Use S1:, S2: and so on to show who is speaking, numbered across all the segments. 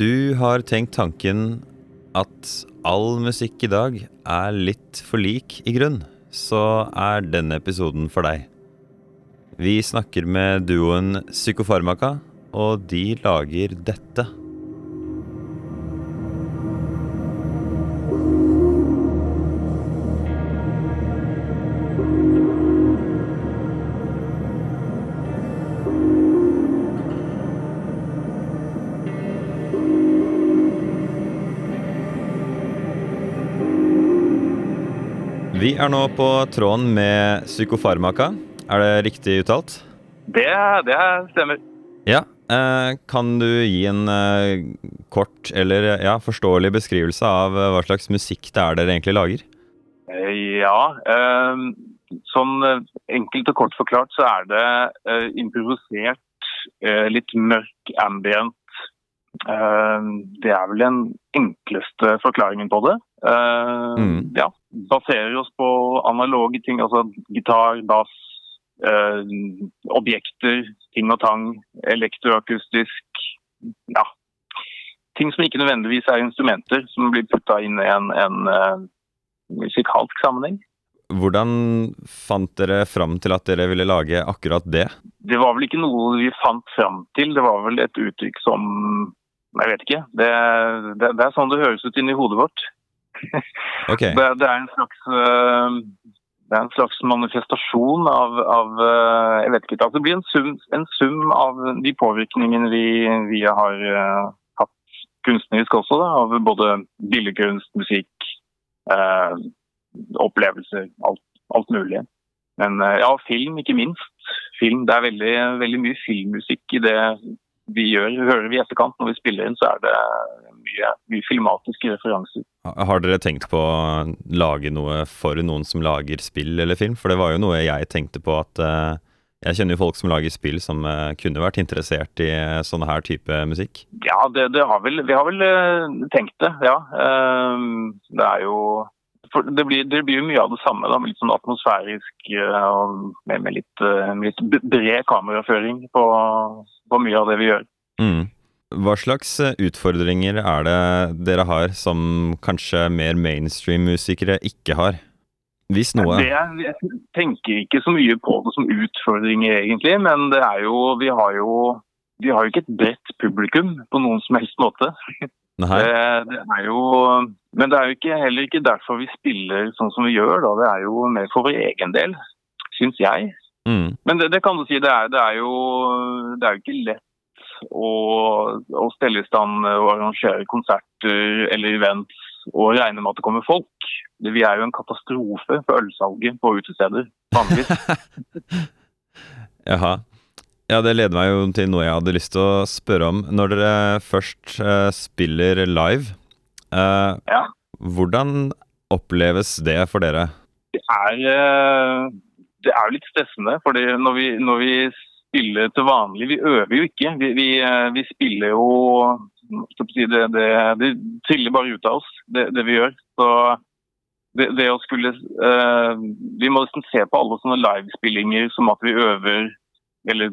S1: Du har tenkt tanken at all musikk i dag er litt for lik i grunn, så er denne episoden for deg. Vi snakker med duoen Psykofarmaka, og de lager dette. Vi er nå på tråden med Psykofarmaka. Er det riktig uttalt?
S2: Det, det stemmer.
S1: Ja. Eh, kan du gi en eh, kort eller ja, forståelig beskrivelse av eh, hva slags musikk det er dere egentlig lager?
S2: Ja. sånn enkelt og kort forklart så er det improvisert, litt mørk ambient. Eh, det er vel den enkleste forklaringen på det. Eh,
S1: Mm.
S2: Ja. Baserer oss på analoge ting, altså gitar, bass, eh, objekter, ting og tang, elektroakustisk. Ja. Ting som ikke nødvendigvis er instrumenter, som blir putta inn i en, en musikalsk sammenheng.
S1: Hvordan fant dere fram til at dere ville lage akkurat det?
S2: Det var vel ikke noe vi fant fram til, det var vel et uttrykk som Jeg vet ikke. Det, det, det er sånn det høres ut inni hodet vårt.
S1: Okay.
S2: Det, det er en slags øh, det er en slags manifestasjon av, av øh, Jeg vet ikke. Altså det blir en sum, en sum av de påvirkningene vi, vi har uh, hatt kunstnerisk også, da, av både billedkunst, musikk, uh, opplevelser, alt, alt mulig. Men uh, ja, film ikke minst. Film, Det er veldig, veldig mye filmmusikk i det vi gjør. Hører vi i etterkant når vi spiller inn, så er det mye, mye filmatiske referanser.
S1: Har dere tenkt på å lage noe for noen som lager spill eller film? For det var jo noe jeg tenkte på at eh, Jeg kjenner jo folk som lager spill som eh, kunne vært interessert i sånn her type musikk.
S2: Ja, det, det har vel, vi har vel tenkt det, ja. Ehm, Det er jo det, blir, det blir jo mye av det samme, da, litt sånn atmosfærisk eh, og med, med, litt, eh, med litt bred kameraføring på, på mye av det vi gjør.
S1: Mm. Hva slags eh, utfordringer er det dere har som kanskje mer mainstream-musikere ikke har? Hvis noe.
S2: Det, jeg tenker ikke så mye på det som utfordringer, egentlig, men det er jo, vi har jo vi har jo ikke et bredt publikum på noen som helst måte. Det, det er jo, men det er jo ikke, heller ikke derfor vi spiller sånn som vi gjør. Da. Det er jo mer for vår egen del, syns jeg.
S1: Mm.
S2: Men det, det kan du si, det er, det er, jo, det er jo ikke lett å, å stelle i stand og arrangere konserter eller events og regne med at det kommer folk. Det, vi er jo en katastrofe for ølsalget på utesteder, vanligvis.
S1: Jaha. Ja, det leder meg jo til noe jeg hadde lyst til å spørre om. Når dere først uh, spiller live, uh,
S2: Ja.
S1: hvordan oppleves det for dere?
S2: Det er, uh, det er jo litt stressende, fordi når vi, når vi spiller til vanlig Vi øver jo ikke. Vi, vi, vi spiller jo si, det, det, det triller bare ut av oss, det, det vi gjør. Så det, det å skulle uh, Vi må nesten se på alle sånne livespillinger som at vi øver eller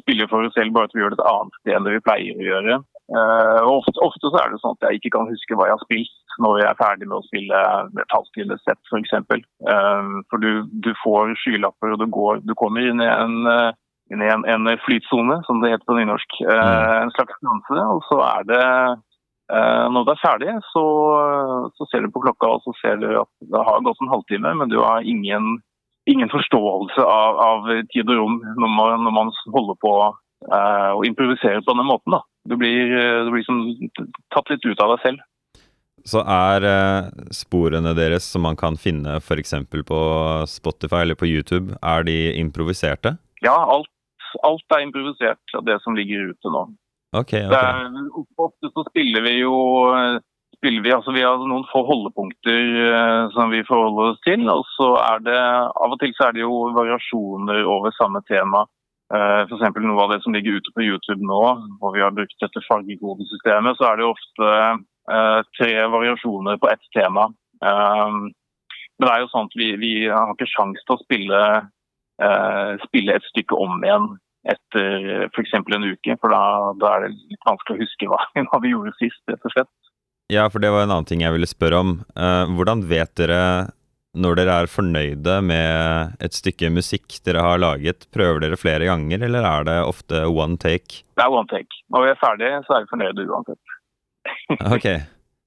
S2: spiller for oss selv, bare at vi gjør det et annet sted enn det vi pleier å gjøre. Uh, ofte, ofte så er det sånn at jeg ikke kan huske hva jeg har spilt når jeg er ferdig med å spille et halvtidessett f.eks. Uh, for du, du får skylapper og du, går, du kommer inn i en, uh, inn i en, en flytsone, som det heter på nynorsk. Uh, en slags danse. Og så er det eh, Når du er ferdig, så, så ser du på klokka og så ser du at det har gått en halvtime, men du har ingen ingen forståelse av, av tid og rom når man, når man holder på eh, å improvisere på denne måten. Da. Du blir, eh, du blir som tatt litt ut av deg selv.
S1: Så er eh, sporene deres som man kan finne f.eks. på Spotify eller på YouTube, er de improviserte?
S2: Ja, alt, alt er improvisert av det som ligger ute nå.
S1: Ok,
S2: Det
S1: ok.
S2: er, ofte så spiller vi jo spiller vi, altså vi har noen få holdepunkter eh, som vi forholder oss til. Og så er det av og til så er det jo variasjoner over samme tema. Uh, F.eks. noe av det som ligger ute på YouTube nå, hvor vi har brukt dette fargekodesystemet, så er det ofte eh, tre variasjoner på ett tema. Um, men det er jo sånn at vi, vi har ikke sjanse til å spille, eh, spille et stykke om igjen etter f.eks. en uke. For da, da, er det litt vanskelig å huske hva, hva, vi gjorde sist, rett og slett.
S1: Ja, for det var en annen ting jeg ville spørre om. Uh, hvordan vet dere når dere er fornøyde med et stykke musikk dere har laget? Prøver dere flere ganger, eller er det ofte one take?
S2: Det er one take. Når vi er ferdige, så er vi fornøyde uansett.
S1: ok.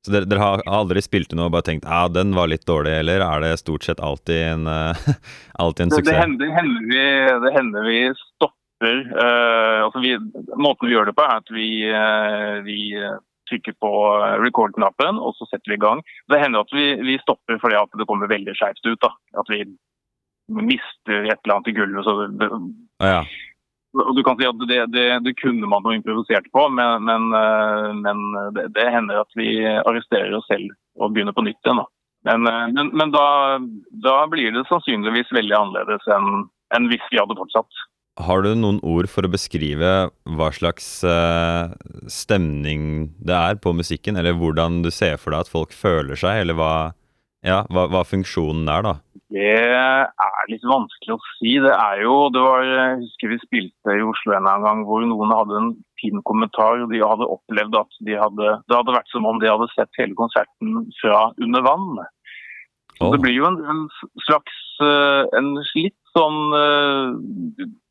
S1: Så dere, dere, har aldri spilt inn og bare tenkt ja, den var litt dårlig, eller er det stort sett alltid en, alltid en suksess?
S2: Det hender, hender, vi, det hender vi stopper. Uh, altså vi, måten vi gjør det på, er at vi, uh, vi trykker på record-knappen og så setter vi i gang. Det hender at vi, vi stopper fordi at det kommer veldig skjevt ut. da. At vi mister et eller annet i gulvet. så det,
S1: ja.
S2: Du kan si at Det, det, det kunne man jo improvisert på, men, men, eh, men det, det, hender at vi arresterer oss selv og begynner på nytt igjen. da. Men, eh, men, men da, da, blir det sannsynligvis veldig annerledes enn, enn hvis vi hadde fortsatt.
S1: Har du noen ord for å beskrive hva slags uh, stemning det er på musikken, eller hvordan du ser for deg at folk føler seg, eller hva, ja, hva, hva funksjonen er, da?
S2: Det er litt vanskelig å si. Det er jo det var, Jeg husker vi spilte i Oslo en gang hvor noen hadde en fin kommentar. De hadde opplevd at de hadde, det hadde vært som om de hadde sett hele konserten fra under vann. Oh. Det blir jo en, en slags eh, en litt sånn uh,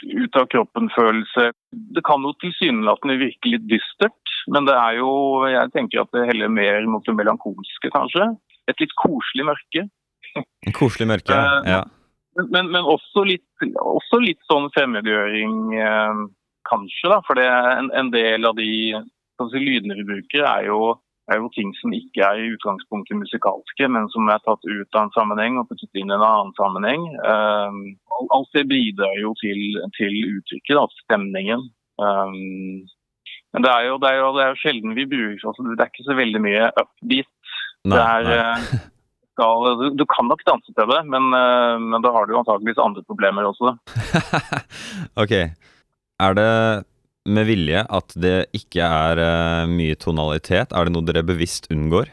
S2: ut av kroppen-følelse. Det kan jo tilsynelatende virke litt dystert, men det er jo Jeg tenker at det heller mer mot det melankolske, kanskje. Et litt koselig mørke.
S1: En Koselig mørke, ja.
S2: Men, men også, litt, også, litt, sånn fremmedgjøring, uh, kanskje, da. For det, en, en del av de si, lydene vi bruker, er jo er jo ting som ikke er i utgangspunktet musikalske, men som er tatt ut av en sammenheng og puttet inn i en annen sammenheng. Um, alt det bidrar jo til, til uttrykket, da, stemningen. Um, men det er, jo, det, er jo, det er, jo, sjelden vi bruker altså, Det er ikke så veldig mye upbeat. Nei, det er. Eh, skal, du, du, kan nok danse til det, men, uh, men da har du antakeligvis andre problemer også.
S1: ok. Er det med vilje at det ikke er uh, mye tonalitet? Er det noe dere bevisst unngår?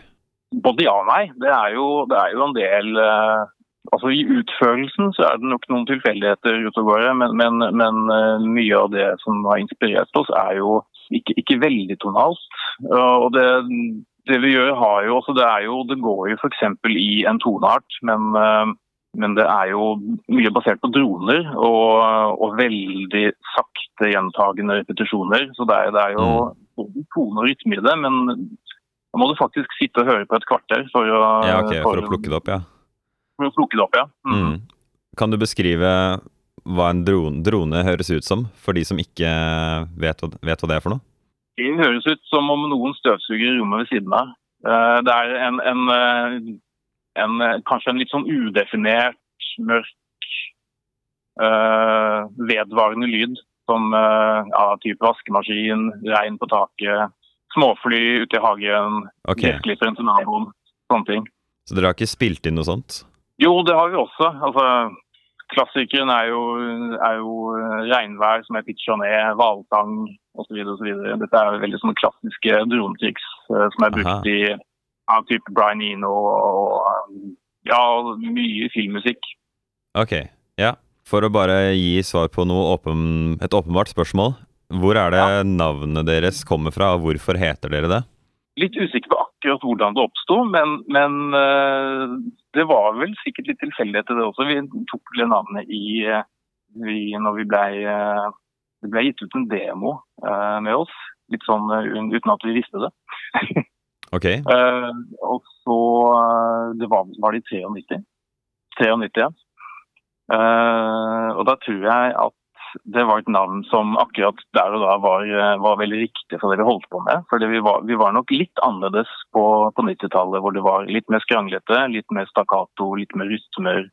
S2: Både ja og nei. Det er jo, det er jo en del uh, Altså I utførelsen så er det nok noen tilfeldigheter ute og går, men, men, men uh, mye av det som har inspirert oss, er jo ikke, ikke veldig tonalt. og det, det, vi gjør, har jo, altså det, jo, det går jo f.eks. i en toneart, men men det er jo mye basert på droner og, og veldig sakte gjentagende repetisjoner. Så det er, det er jo mm. både tone og rytme i det, men da må du faktisk sitte og høre på et kvarter for å,
S1: ja, okay, for, for å plukke det opp, ja.
S2: For å plukke det opp, ja. Mm.
S1: Mm. Kan du beskrive hva en drone, drone, høres ut som, for de som ikke vet, vet hva det er for noe?
S2: Det høres ut som om noen støvsuger rommet ved siden av. Eh, det er en, en eh, en, eh, kanskje en litt sånn udefinert, mørk, uh, vedvarende lyd. Som uh, ja, type vaskemaskin, regn på taket, småfly ute i hagen,
S1: okay.
S2: gressklipperen til naboen. Sånne ting.
S1: Så dere har ikke spilt inn noe sånt?
S2: Jo, det har vi også. Altså, klassikeren er jo, er jo regnvær som er pitcha ned, hvalsang osv. Dette er veldig sånne klassiske dronetriks som er brukt Aha. i av type Brian Eno og ja, mye filmmusikk.
S1: Ok, ja. For å bare gi svar på åpen, et åpenbart spørsmål. Hvor er det ja. navnet deres kommer fra, og hvorfor heter dere det?
S2: Litt usikker på akkurat hvordan det oppsto, men, men uh, det var vel sikkert litt tilfeldighet til det også. Vi tok det navnet i uh, vi, når vi ble, uh, det ble gitt ut en demo med oss. Litt sånn uten at vi visste det.
S1: Ok.
S2: Uh, og så uh, Det var, var det i 93. 93, ja. Uh, og da tror jeg at det var et navn som akkurat der og da var, var veldig riktig for det vi holdt på med. For vi vi var nok litt annerledes på, på 90-tallet, hvor det var litt mer skranglete, litt mer stakkato, litt mer rytmer.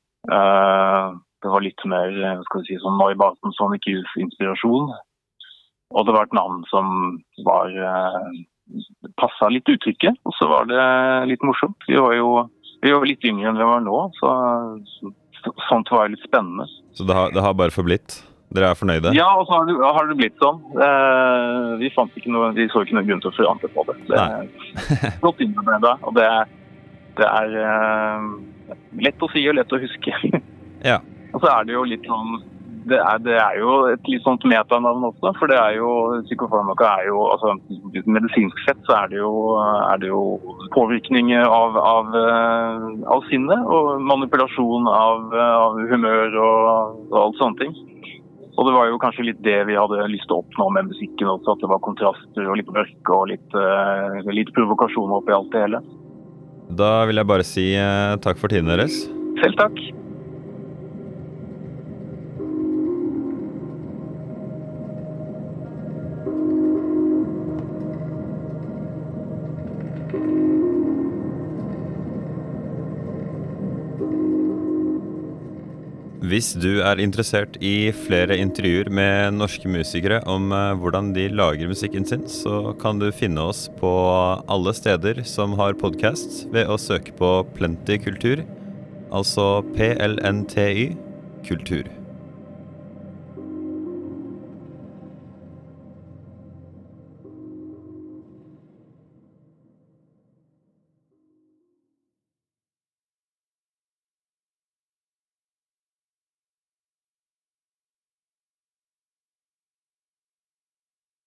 S2: det var litt mer skal vi si, sånn Barton, Sonic Youth-inspirasjon. Og det var et navn som var passa litt uttrykket. Og så var det litt morsomt. Vi var jo vi var litt yngre enn vi var nå, så, så sånt var litt spennende.
S1: Så det har, det har, bare forblitt? Dere er fornøyde?
S2: Ja, og så har det, har det blitt sånn. Eh, vi noe, vi så ikke noen grunn til å forandre på det. Det godt innarbeida, og det, det er eh, lett å si og lett å huske.
S1: ja.
S2: Og så er det jo litt sånn det er, det er jo et litt sånt metanavn også. For det er jo psykofarmaka er jo altså Medisinsk sett så er det jo, er det jo påvirkning av, av, eh, av sinnet. Og manipulasjon av, av humør og, og alt sånne ting. Og det var jo kanskje litt det vi hadde lyst til å oppnå med musikken også. At det var kontraster og litt mørke og litt, uh, litt provokasjon oppi alt det hele.
S1: Da vil jeg bare si uh, takk for tiden deres.
S2: Selv takk.
S1: Hvis du er interessert i flere intervjuer med norske musikere om eh, hvordan de lager musikken sin, så kan du finne oss på alle steder som har podkast, ved å søke på Plenty kultur, altså PLNTY kultur.